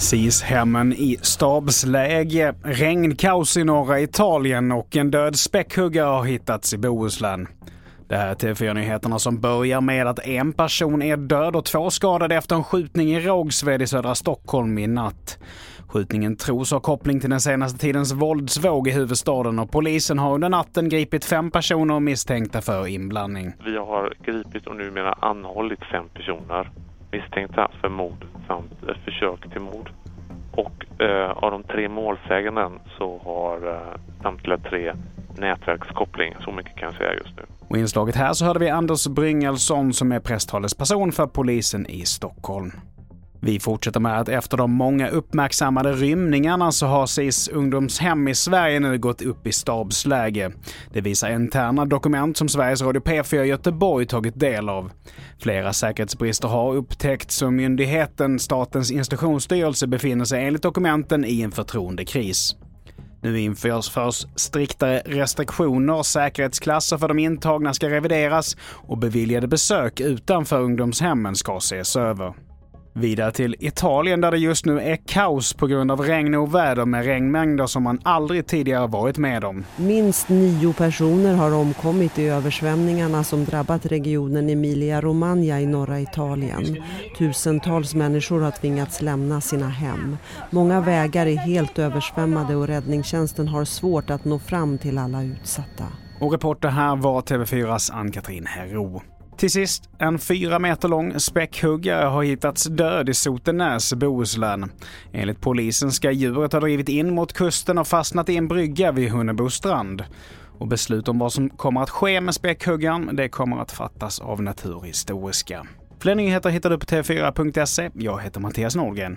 SIS-hemmen i stabsläge, regnkaos i norra Italien och en död späckhuggare har hittats i Bohuslän. Det här är TV4-nyheterna som börjar med att en person är död och två skadade efter en skjutning i Rågsved i södra Stockholm i natt. Skjutningen tros ha koppling till den senaste tidens våldsvåg i huvudstaden och polisen har under natten gripit fem personer misstänkta för inblandning. Vi har gripit och numera anhållit fem personer misstänkta för mord samt ett försök till mord. Och eh, av de tre målsäganden så har eh, samtliga tre nätverkskoppling. Så mycket kan jag säga just nu. Och i inslaget här så hörde vi Anders Bryngelsson som är presstalesperson för polisen i Stockholm. Vi fortsätter med att efter de många uppmärksammade rymningarna så har SIS ungdomshem i Sverige nu gått upp i stabsläge. Det visar interna dokument som Sveriges Radio P4 Göteborg tagit del av. Flera säkerhetsbrister har upptäckts och myndigheten Statens institutionsstyrelse befinner sig enligt dokumenten i en förtroendekris. Nu införs först striktare restriktioner, säkerhetsklasser för de intagna ska revideras och beviljade besök utanför ungdomshemmen ska ses över. Vidare till Italien där det just nu är kaos på grund av regn och väder med regnmängder som man aldrig tidigare varit med om. Minst nio personer har omkommit i översvämningarna som drabbat regionen Emilia-Romagna i norra Italien. Tusentals människor har tvingats lämna sina hem. Många vägar är helt översvämmade och räddningstjänsten har svårt att nå fram till alla utsatta. Och reporter här var TV4s Ann-Katrin Herro. Till sist, en fyra meter lång späckhuggare har hittats död i Sotenäs, Bohuslän. Enligt polisen ska djuret ha drivit in mot kusten och fastnat i en brygga vid Hunnebostrand. Och beslut om vad som kommer att ske med späckhuggaren, det kommer att fattas av Naturhistoriska. Fler nyheter hittar du på tv4.se. Jag heter Mattias Nordgren.